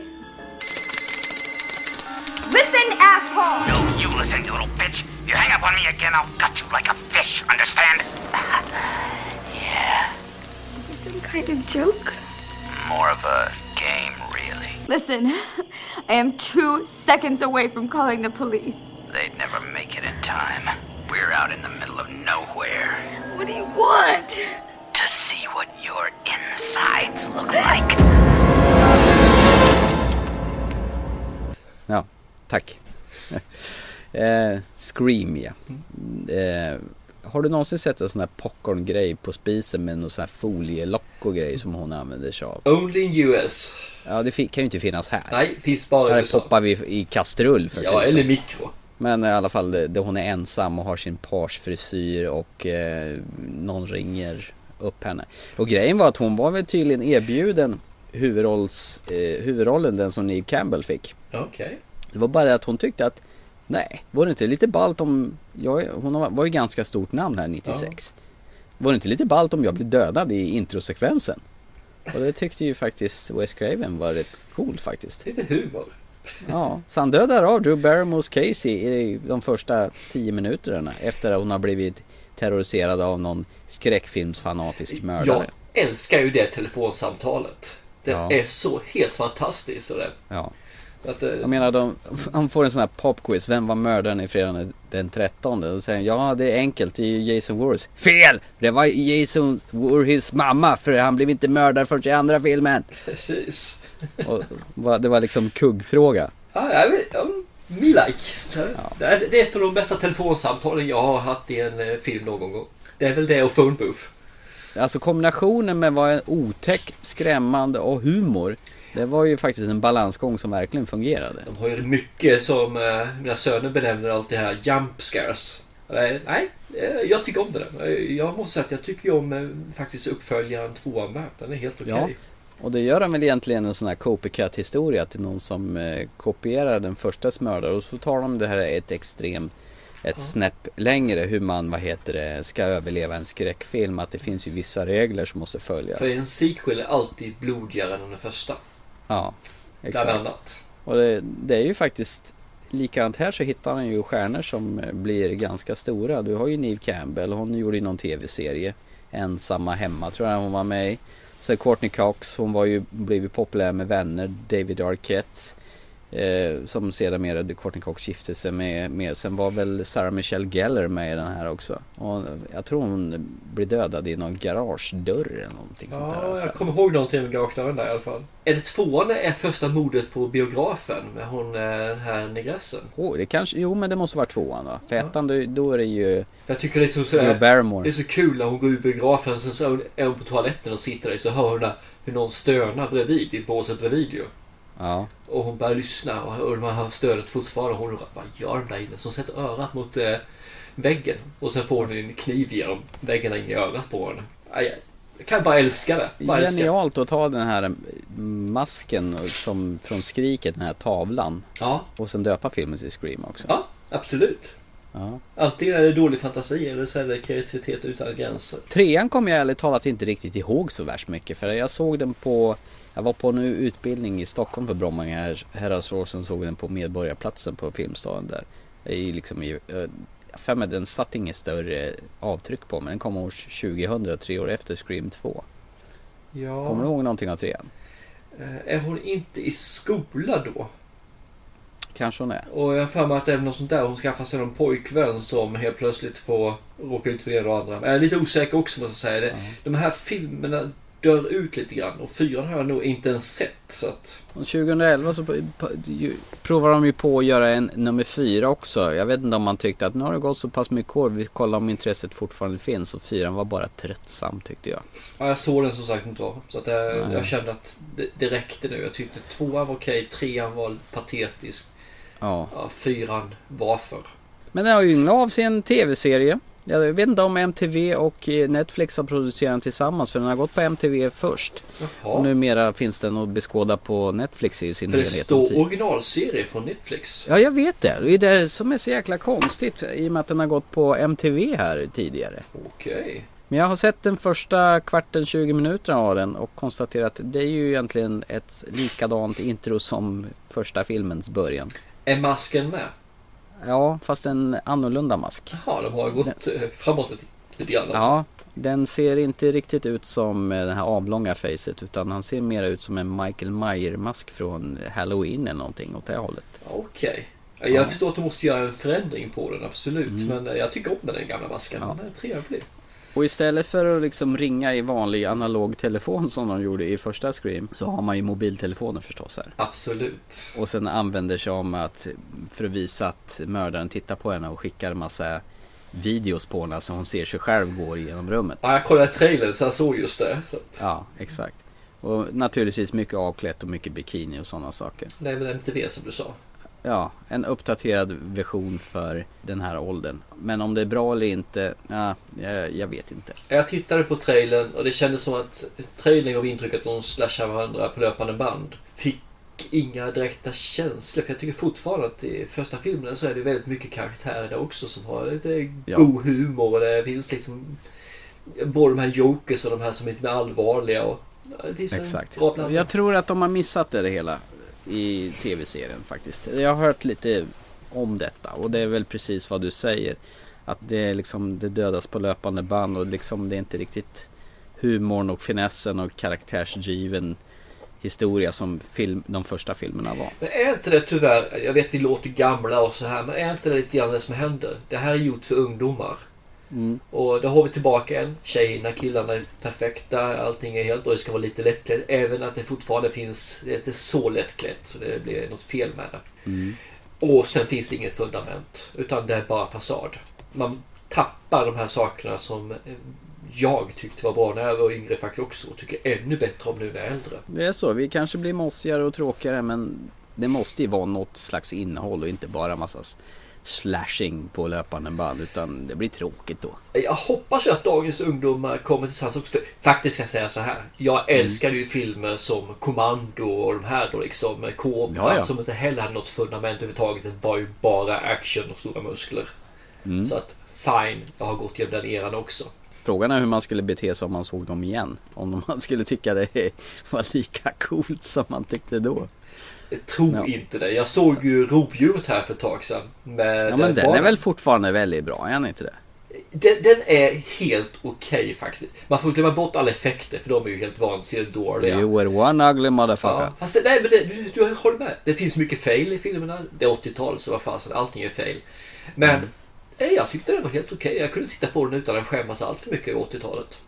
Listen, asshole! No, you listen, you little bitch. You hang up on me again, I'll gut you like a fish, understand? yeah, Is this some kind of joke? more of a game, really. Listen, I am two seconds away from calling the police. They'd never make it in time. We're out in the middle of nowhere. What do you want? To see what your insides look like. Ja, tack. Eh, Scream ja. Eh, har du någonsin sett en sån här popcorn-grej på spisen med någon sån här folielock och grej som hon använder sig av? Only in US. Ja, det kan ju inte finnas här. Nej, finns bara i Här USA. poppar vi i kastrull för Ja, tusan. eller mikro. Men i alla fall, det, det hon är ensam och har sin parsfrisyr och eh, någon ringer upp henne. Och grejen var att hon var väl tydligen erbjuden huvudrolls, eh, huvudrollen, den som Neve Campbell fick. Okej. Det var bara det att hon tyckte att Nej, var det inte lite ballt om jag, Hon var ju ganska stort namn här 96 Var det inte lite ballt om jag blev dödad i introsekvensen? Och det tyckte ju faktiskt Wes Craven var rätt cool faktiskt Lite humor. Ja, så han dödar av Drew Barrymores Casey i de första tio minuterna efter att hon har blivit terroriserad av någon skräckfilmsfanatisk mördare Jag älskar ju det telefonsamtalet. Det Ja. är så helt fantastiskt. Och det. Ja. Att, eh, Jag menar, de, han får en sån här popquiz. Vem var mördaren i fredagen den 13? Och säger ja det är enkelt, det är Jason Voorhees. Fel! Det var Jason Voorhees mamma, för han blev inte mördad förrän i andra filmen. Precis. Och det var liksom kuggfråga. Ja, jag vet, me like. Det, är, det är ett av de bästa telefonsamtalen jag har haft i en eh, film någon gång. Det är väl det och phone booth. Alltså kombinationen med vad en otäck, skrämmande och humor. Det var ju faktiskt en balansgång som verkligen fungerade. De har ju mycket som eh, mina söner benämner allt det här jump scares. Nej, eh, jag tycker om den. Eh, Jag måste säga att jag tycker om eh, faktiskt uppföljaren tvåan med. Den är helt okej. Ja. Och det gör den väl egentligen en sån här copycat historia till någon som kopierar den första mördare och så tar de det här ett extrem ett snäpp längre hur man, vad heter det, ska överleva en skräckfilm. Att det finns ju vissa regler som måste följas. För en sequel är alltid blodigare än den första. Ja, Bland exakt. annat. Och det, det är ju faktiskt likadant här så hittar han ju stjärnor som eh, blir ganska stora. Du har ju Neve Campbell, hon gjorde ju någon tv-serie. Ensamma hemma tror jag hon var med i. Sen Courtney Cox, hon var ju blivit populär med vänner. David Arquette. Eh, som sedermera Cox gifte sig med, med. Sen var väl Sarah Michelle Gellar med i den här också. Och jag tror hon blir dödad i någon garagedörr eller någonting sånt där. Ja, jag kommer ihåg någonting med garagedörren där i alla fall. Är det tvåan är första mordet på biografen med hon eh, den här negressen? Oh, det kanske, jo men det måste vara tvåan va? För ettan då, då är det ju Jag tycker det är så, så. Det är så kul när hon går ur biografen sen så är hon på toaletten och sitter där så hör hon där hur någon stönar bredvid i båset bredvid ju. Ja. Och hon börjar lyssna och och man hör stödet fortfarande. Och hon vad gör de där inne? Så hon sätter örat mot eh, väggen. Och sen får hon en kniv genom väggarna in i örat på henne. Jag kan bara älska det. Bara älska. Genialt att ta den här masken som från skriket, den här tavlan. Ja. Och sen döpa filmen till Scream också. Ja, absolut. Ja. Antingen är det dålig fantasi eller så är det kreativitet utan gränser. Trean kommer jag ärligt talat inte riktigt ihåg så värst mycket. För jag såg den på Jag var på en utbildning i Stockholm på Bromma herrasår. Sen såg den på Medborgarplatsen på Filmstaden där. I liksom i, för mig den satt inget större avtryck på men den kom år 2000, tre år efter Scream 2. Ja. Kommer du ihåg någonting av trean? Eh, Är hon inte i skola då? Kanske hon är. Och jag har för mig att det är något sånt där. Hon skaffar sig någon pojkvän som helt plötsligt får råka ut för det ena och andra. Jag är lite osäker också måste jag säga. Det. De här filmerna dör ut lite grann. Och fyran har jag nog inte ens sett. Så att... Och 2011 så p- p- ju- provar de ju på att göra en nummer fyra också. Jag vet inte om man tyckte att nu har det gått så pass mycket år. Vi kollar om intresset fortfarande finns. Och fyran var bara tröttsam tyckte jag. Ja, jag såg den som sagt inte var. Så att jag, Nej. jag kände att det, det räckte nu. Jag tyckte tvåan var okej. Trean var patetisk. Ja. Ja, fyran varför? Men den har ju ynglat av sig en tv-serie. Jag vet inte om MTV och eh, Netflix har producerat den tillsammans för den har gått på MTV först. Jaha. Och numera finns den att beskåda på Netflix i sin För det helhet. står originalserie från Netflix. Ja, jag vet det. Det är det som är så jäkla konstigt i och med att den har gått på MTV här tidigare. Okej. Men jag har sett den första kvarten 20 minuterna av den och konstaterat att det är ju egentligen ett likadant intro som första filmens början. Är masken med? Ja, fast en annorlunda mask. Ja, de har gått eh, framåt lite, lite grann alltså. Ja, den ser inte riktigt ut som eh, det här avlånga facet utan han ser mer ut som en Michael Myers-mask från Halloween eller någonting åt det hållet. Okej. Jag Ja. förstår att de måste göra en förändring på den, absolut. Mm. Men eh, jag tycker om den gamla masken. Ja. Den är trevlig. Och istället för att liksom ringa i vanlig analog telefon som de gjorde i första Scream så har man ju mobiltelefoner förstås här. Absolut. Och sen använder sig om att för att visa att mördaren tittar på henne och skickar en massa videos på henne så hon ser sig själv gå igenom rummet. Ja, jag kollade trailern så jag såg just det. Så att, Ja, exakt. Och naturligtvis mycket avklätt och mycket bikini och sådana saker. det är väl MTV som du sa. Ja, en uppdaterad version för den här åldern. Men om det är bra eller inte, ja, jag, jag vet inte. Jag tittade på trailern och det kändes som att trailern gav intrycket att de slashar varandra på löpande band. Fick inga direkta känslor. För jag tycker fortfarande att i första filmen så är det väldigt mycket karaktärer där också som har lite Ja. god humor. Och det finns liksom både de här jokers och de här som är lite mer allvarliga. Och, det finns Exakt. en bra blandning. Jag tror att de har missat det hela i tv-serien faktiskt. Jag har hört lite om detta och det är väl precis vad du säger. Att det är liksom det dödas på löpande band och liksom det är inte riktigt humorn och finessen och karaktärsdriven historia som film, de första filmerna var. Men är inte det tyvärr, jag vet vi låter gamla och så här, men är inte det lite grann det som händer? Det här är gjort för ungdomar. Mm. Och då har vi tillbaka igen. Tjejerna, killarna är perfekta. Allting är helt och det ska vara lite lättklätt. Även att det fortfarande finns, det är inte så lättklätt så det blir något fel med det. Mm. Och sen finns det inget fundament. Utan det är bara fasad. Man tappar de här sakerna som eh, jag tyckte var bra när jag var yngre faktiskt också. Och tycker ännu bättre om nu när jag är äldre. Det är så, vi kanske blir mossigare och tråkigare men det måste ju vara något slags innehåll och inte bara massa slashing på löpande band utan det blir tråkigt då. Jag hoppas ju att dagens ungdomar kommer till sans också. Faktiskt ska jag säga så här. Jag Mm. älskade ju filmer som Kommando och de här då liksom. Cobra Ja, ja. som inte heller hade något fundament överhuvudtaget. Det var ju bara action och stora muskler. Mm. Så att fine, jag har gått igenom den eran också. Frågan är hur man skulle bete sig om man såg dem igen. Om man skulle tycka det *laughs* var lika coolt som man tyckte då. Jag tror Ja. inte det. Jag såg ju Rovdjuret här för ett tag sedan. Med Ja men den barnen. är väl fortfarande väldigt bra, är den inte det? Den, den är helt okej faktiskt. Man får glömma bort alla effekter för de är ju helt vansinnigt dåliga. You were one ugly motherfucker. Ja, fast det, nej, men det, du, du håller med. Det finns mycket fail i filmerna. Det är 80-tal så vad fasen, allting är fail. Men Mm. eh, jag tyckte den var helt okej. Jag kunde titta på den utan att skämmas allt för mycket i 80-talet.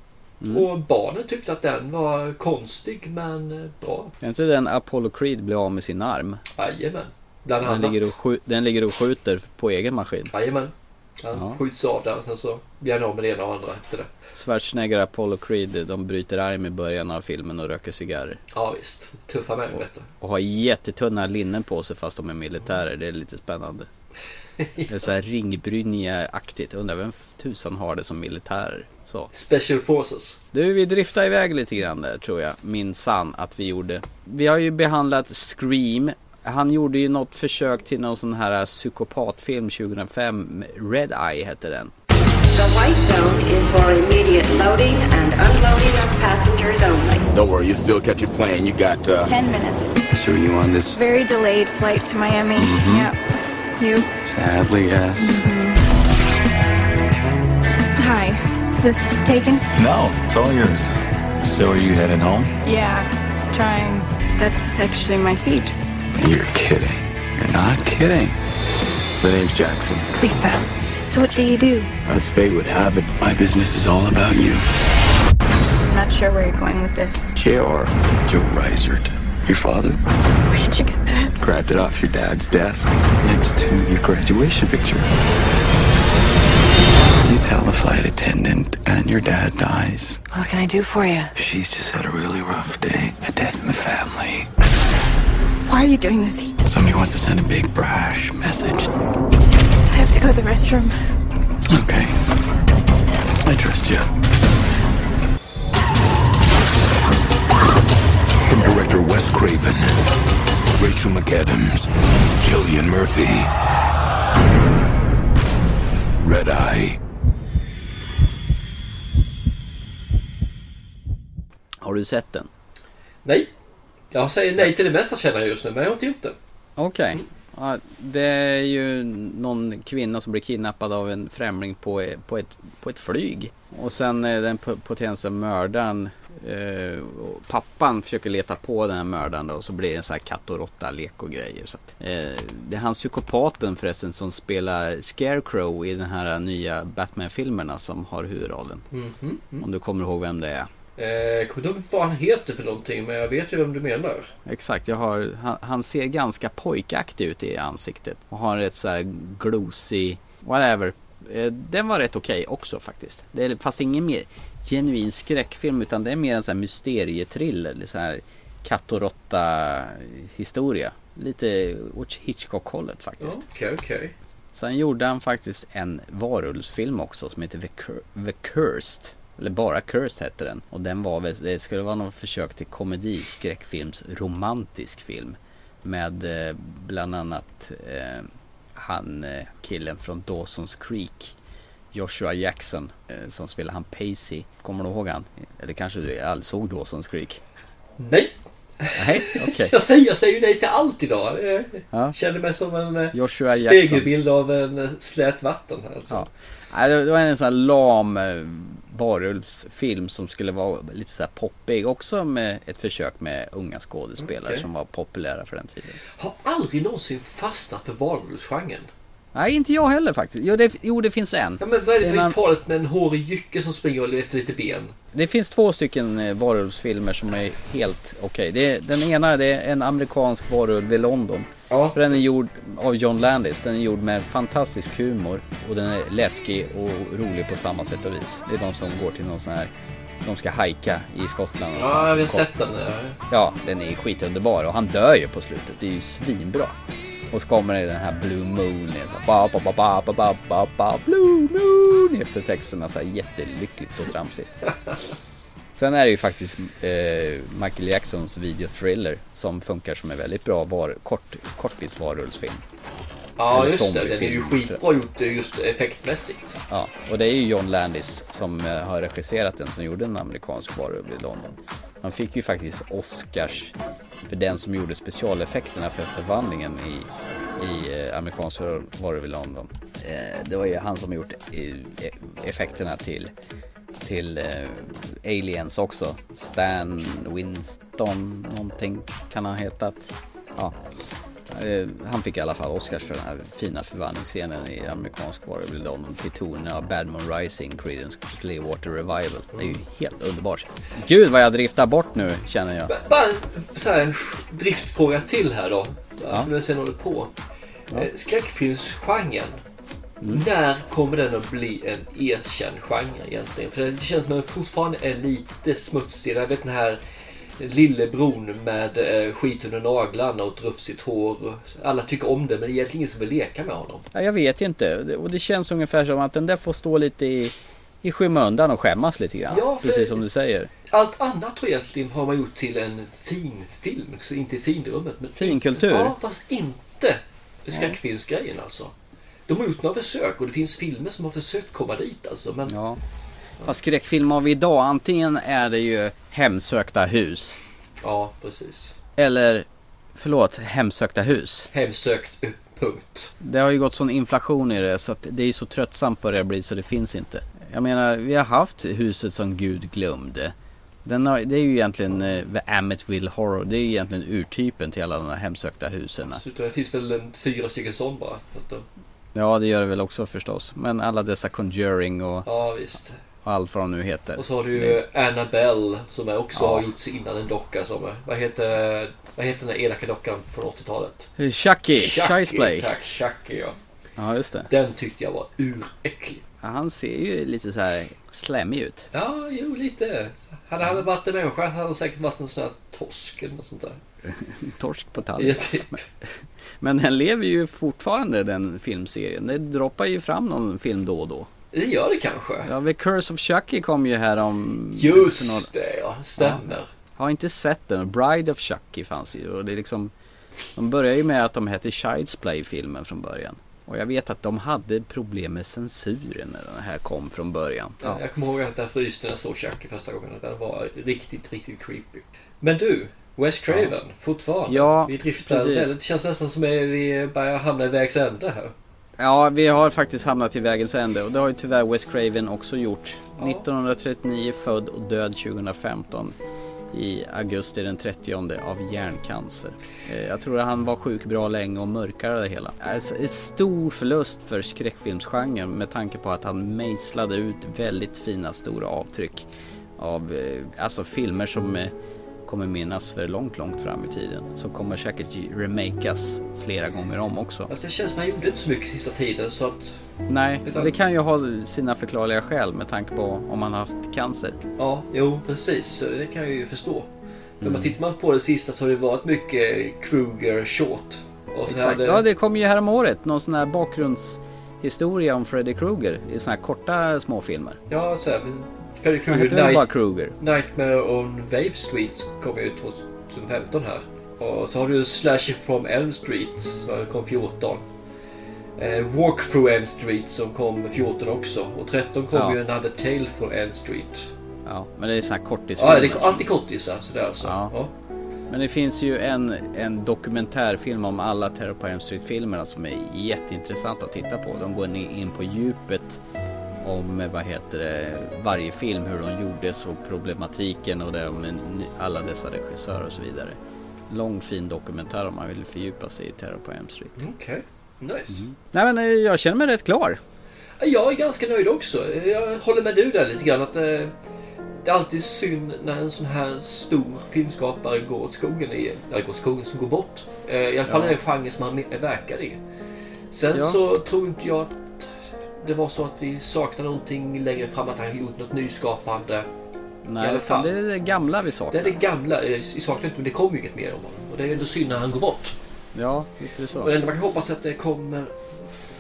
Mm. Och barnen tyckte att den var konstig men eh, bra. Är inte den Apollo Creed blir av med sin arm? Jajamän. Bland Den annat. ligger, och den ligger och skjuter på egen maskin. Jajamän. Han Ja. skjuts av där och sen så blir han av med det ena och andra efter det. Schwarzenegger Apollo Creed, de bryter arm i början av filmen och röker cigarrer. Ja visst. Tuffa män vet du. Och har jättetunna linnen på sig fast de är militärer. Det är lite spännande. *laughs* Det är så här ringbrynja-aktigt. Undrar vem tusan har det som militärer. Så. Special Forces. Du, vi driftar iväg lite grann där tror jag. Minsann att vi gjorde. Vi har ju behandlat Scream. Han gjorde ju något försök till någon sån här psykopatfilm 2005. Red Eye hette den. The white zone is for immediate loading and unloading of passengers only. Don't worry, you still catch your plane. You got, uh... Ten minutes. So are you on this? Very delayed flight to Miami. Mhm. Yep. You? Sadly, yes. Hi. Is this taken? No, it's all yours. So are you heading home? Yeah. Trying. That's actually my seat. You're kidding. You're not kidding. The name's Jackson. Lisa. So what do you do? As fate would have it, my business is all about you. I'm not sure where you're going with this. J.R. Joe Reisert. Your father Where did you get that? grabbed it off your dad's desk next to your graduation picture. You tell the flight attendant, and your dad dies. What can I do for you? She's just had a really rough day. A death in the family. Why are you doing this? Somebody wants to send a big brash message. I have to go to the restroom. Okay. I trust you. From director Wes Craven, Rachel McAdams, Killian Murphy, Red Eye. Har du sett den? Nej. Jag säger nej till det mesta känner jag just nu men jag har inte gjort det. Okej. Ja, det är ju någon kvinna som blir kidnappad av en främling på, på, ett, på ett flyg. Och sen är den po- potentiella mördaren eh, pappan försöker leta på den här mördaren då, och så blir det en sån här katt och råtta lek och grejer. Så att, eh, det är han psykopaten förresten som spelar Scarecrow i den här nya Batman-filmerna som har huvudrollen. Mhm. Om du kommer ihåg vem det är. Eh, Jag kommer inte ihåg vad han heter för någonting men jag vet ju vem du menar. Exakt, jag har, han, han ser ganska pojkaktig ut i ansiktet. Och har ett så här glosy, whatever. Eh, Den var rätt okej också faktiskt. Det är fast ingen mer genuin skräckfilm utan det är mer en sån här mysterietriller. Så här katt och råtta historia. Lite åt Hitchcock-hållet faktiskt. Okej, okej. Sen gjorde han faktiskt en varulvsfilm också som heter The, Cur- The Cursed. Eller bara Cursed hette den. Och den var väl, det skulle vara något försök till komedi, skräckfilms, romantisk film. Med eh, bland annat eh, han eh, killen från Dawson's Creek. Joshua Jackson eh, som spelar han Pacey. Kommer du ihåg han? Eller kanske du aldrig såg Dawson's Creek? Nej. Nej, okej. *laughs* Jag, säger, jag säger ju nej till allt idag. Jag Ja. känner mig som en eh, Joshua Jackson. spegelbild av en eh, slät vatten. här, Alltså. Ja. Det var en sån här lam varulvsfilm som skulle vara lite så här poppig. Också med ett försök med unga skådespelare Okej. som var populära för den tiden. Har aldrig någonsin fastnat för varulvsgenren. Nej, inte jag heller faktiskt. Jo, det, jo, det finns en. Ja, men vad är det för man- farligt med en hårig jycke som springer och efter lite ben? Det finns två stycken eh, varulvsfilmer som är helt okej. Är- Den ena det är en amerikansk varulv i London. Ja, den är gjord av John Landis. Den är gjord med fantastisk humor. Och den är läskig och rolig på samma sätt och vis. Det är de som går till någon sån här... De ska hajka i Skottland Ja, jag har sett den. Ja, den är skitunderbar och han dör ju på slutet. Det är ju svinbra. Och så kommer det den här Blue Moon. Så ba, ba, ba, ba, ba, ba, ba, ba, Blue Moon efter texterna. Så här jättelyckligt och tramsigt. Sen är det ju faktiskt eh, Michael Jacksons videothriller som funkar som en väldigt bra var, kort, kortvis. Ja, Eller just det. Den är ju skitbra gjort just effektmässigt. Ja, och det är ju John Landis som eh, har regisserat den som gjorde en amerikansk varulv i London. Han fick ju faktiskt Oscars för den som gjorde specialeffekterna för förvandlingen i, i eh, amerikansk det i London. Eh, det var ju han som gjort eh, effekterna till till eh, Aliens också. Stan Winston någonting kan han heta. Ja. Eh, han fick i alla fall Oscars för den här fina förvandlingsscenen i amerikansk varulv i London till tonerna av Bad Moon Rising, Creedence Clearwater Revival. Det är ju helt underbart. Gud vad jag driftar bort nu känner jag. Bara en så här driftfråga till här då. Ja. Sen håller på. Ja. Eh, Skräckfilmsgenren. Mm. När kommer den att bli en erkänd genre egentligen? För det känns som att den fortfarande är lite smutsig. Jag vet den här lillebron med eh, skit under naglarna och ett rufsigt hår. Alla tycker om det men det är egentligen ingen som vill leka med honom. Ja, jag vet inte. Och det känns ungefär som att den där får stå lite i, i skymundan och skämmas lite grann. Ja, Precis som du säger. Allt annat tror jag egentligen har man gjort till en fin film. Så inte i finrummet. Men Finkultur? Ja, fast inte skräckfilmsgrejen alltså. De har gjort några försök och det finns filmer som har försökt komma dit alltså. Men Ja. Fast skräckfilm av idag, antingen är det ju hemsökta hus. ja, precis. Eller, förlåt, hemsökta hus. Hemsökt, eh, punkt. Det har ju gått sån inflation i det så att det är så tröttsamt på det blir så det finns inte. Jag menar, vi har haft huset som Gud glömde. Den har, det är ju egentligen eh, The Amityville Horror. Det är ju egentligen urtypen till alla de här hemsökta husen. Det finns väl en, fyra stycken sån bara. Ja, det gör det väl också förstås. Men alla dessa Conjuring och, Ja, visst. Och allt vad de nu heter. Och så har du ju Annabelle som är också Ja. har gjorts innan en docka som är, vad heter, vad heter den där elaka dockan från 80-talet? Eh, Chucky, Play. Tack, Chucky ja. Ja, just det. Den tyckte jag var uräcklig. Ja, han ser ju lite så här slemmig ut. Ja, jo lite. Hade han varit en människa hade han säkert varit en sån här torsk eller något sånt där. *laughs* Torsk på Ja, tallrik. typ. Men den lever ju fortfarande den filmserien. Det droppar ju fram någon film då och då. Det gör det kanske. Ja, The Curse of Chucky kom ju här om... Just det ja, stämmer. Har inte sett den. Bride of Chucky fanns ju och det är liksom... De började ju med att de hette Child's Play filmen från början. Och jag vet att de hade problem med censuren när den här kom från början. Ja. Jag kommer ihåg att jag fryste när jag såg Chucky första gången. Den var riktigt, riktigt creepy. Men du, Wes Craven, fortfarande. Ja, vi driftar precis. Det känns nästan som att vi börjar hamna i vägs ände här. Ja, vi har faktiskt hamnat i vägens ände och det har ju tyvärr Wes Craven också gjort. 1939 född och död 2015 i augusti den 30 av hjärncancer. Eh, Jag tror att han var sjuk bra länge och mörkade det hela. Alltså, en stor förlust för skräckfilmsgenren med tanke på att han mejslade ut väldigt fina stora avtryck av eh, alltså filmer som eh, kommer minnas för långt, långt fram i tiden. Som kommer säkert remakas flera gånger om också. Alltså det känns som han gjorde inte så mycket sista tiden så att... Nej, Utan- det kan ju ha sina förklarliga skäl med tanke på om man har haft cancer. Ja, jo precis. Det kan jag ju förstå. För Mm. man tittar man på det sista så har det varit mycket Kruger short. Exakt. hade- Ja, det kom ju här om året någon sån här bakgrundshistoria om Freddy Krueger i såna här korta småfilmer. Ja, så här, Freddy Krueger hette väl bara Krueger? Nightmare on Wave Street kom ut 2015 här. Och så har du Slasher from Elm Street som kom 14. Eh, Walk through Elm Street som kom 14 också. Och 13 kom Ja. ju Another Tale from Elm Street. Ja, men det är såna här kortisfilmer. Ja, det är alltid kortisar sådär alltså. Ja. Ja. Men det finns ju en, en dokumentärfilm om alla Terror på Elm Street-filmerna som är jätteintressant att titta på. De går in på djupet om vad heter det, varje film, hur de gjordes och problematiken och det med alla dessa regissörer och så vidare. Lång fin dokumentär om man vill fördjupa sig i Terror på Elm Street. Okej, nice. Nej men eh, jag känner mig rätt klar. Jag är ganska nöjd också. Jag håller med du där lite grann att eh, det är alltid synd när en sån här stor filmskapare går åt skogen i, eller går åt skogen som går bort. Eh, I alla fall Ja. i den genre som han är- verkar i. Sen Ja. så tror inte jag att det var så att vi saknar någonting längre fram att han gjort något nyskapande. Nej, utan det är det gamla vi Det saknar. är det gamla. eh, Vi saknar inte men det kommer ju inget mer om honom. Och det är ändå synd när han går bort. Ja, visst är det så. Ändå man kan hoppas att det kommer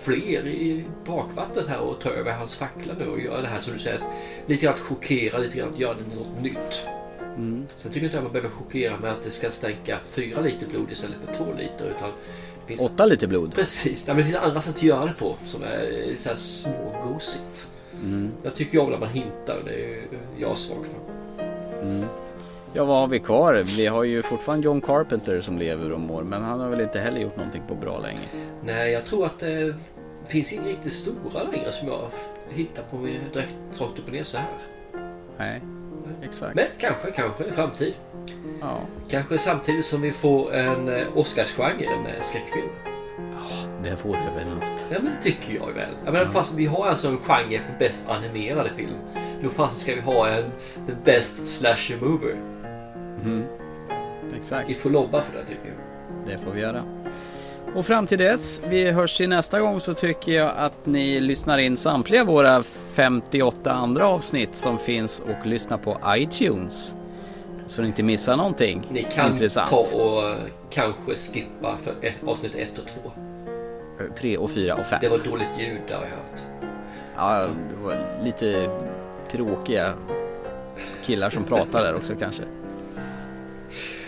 fler i bakvattnet här och ta över hans fackla nu och göra det här som du säger. Lite grann att chockera, lite grann att göra det något nytt. Mm. Sen tycker jag inte att man behöver chockera med att det ska stänka fyra liter blod istället för två liter. Utan det finns... Åtta liter blod. Precis, Nej, men det finns andra sätt att göra det på som är så här smågosigt. Mm. Jag tycker om när man hintar, det är jag svag för. Mm. Ja, vad har vi kvar? Vi har ju fortfarande John Carpenter som lever och mår, men han har väl inte heller gjort någonting på bra länge. Nej, jag tror att det finns inga riktigt stora längre som jag hittar på direkt rakt upp och ner så här. Nej, exakt. Men kanske, kanske i framtid. Ja. Kanske samtidigt som vi får en eh, Oscarsgenre med skräckfilm. Det vore väl något. Ja men det tycker jag väl. Jag menar, fast vi har alltså en genre för bäst animerade film. Då fast ska vi ha en the best slasher movie. Mm. Exakt. Vi får lobba för det tycker jag. Det får vi göra. Och fram till dess, vi hörs till nästa gång så tycker jag att ni lyssnar in samtliga våra 58 andra avsnitt som finns och lyssnar på iTunes. Så ni inte missar någonting Ni kan intressant. ta och eh, kanske skippa för ett, avsnitt 1 och 2. Tre och fyra och fem. Det var dåligt ljud där har jag hört. Ja, det var lite tråkiga killar som pratade där också kanske.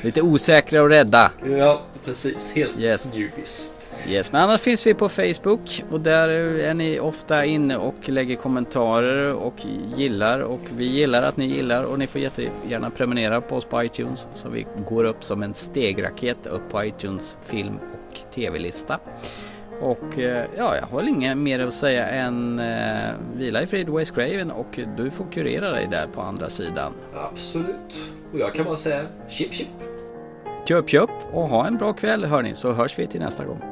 Lite osäkra och rädda. Ja, precis. Helt Yes. newbies. Yes, men annars finns vi på Facebook och där är ni ofta inne och lägger kommentarer och gillar och vi gillar att ni gillar och ni får jättegärna prenumerera på oss på iTunes så vi går upp som en stegraket upp på iTunes film och tv-lista. Och eh, ja, jag har inget mer att säga än eh, vila i frid Wes Craven och du får kurera dig där på andra sidan. Absolut. Och jag kan bara säga chip chip. Köp köp och ha en bra kväll hörni så hörs vi till nästa gång.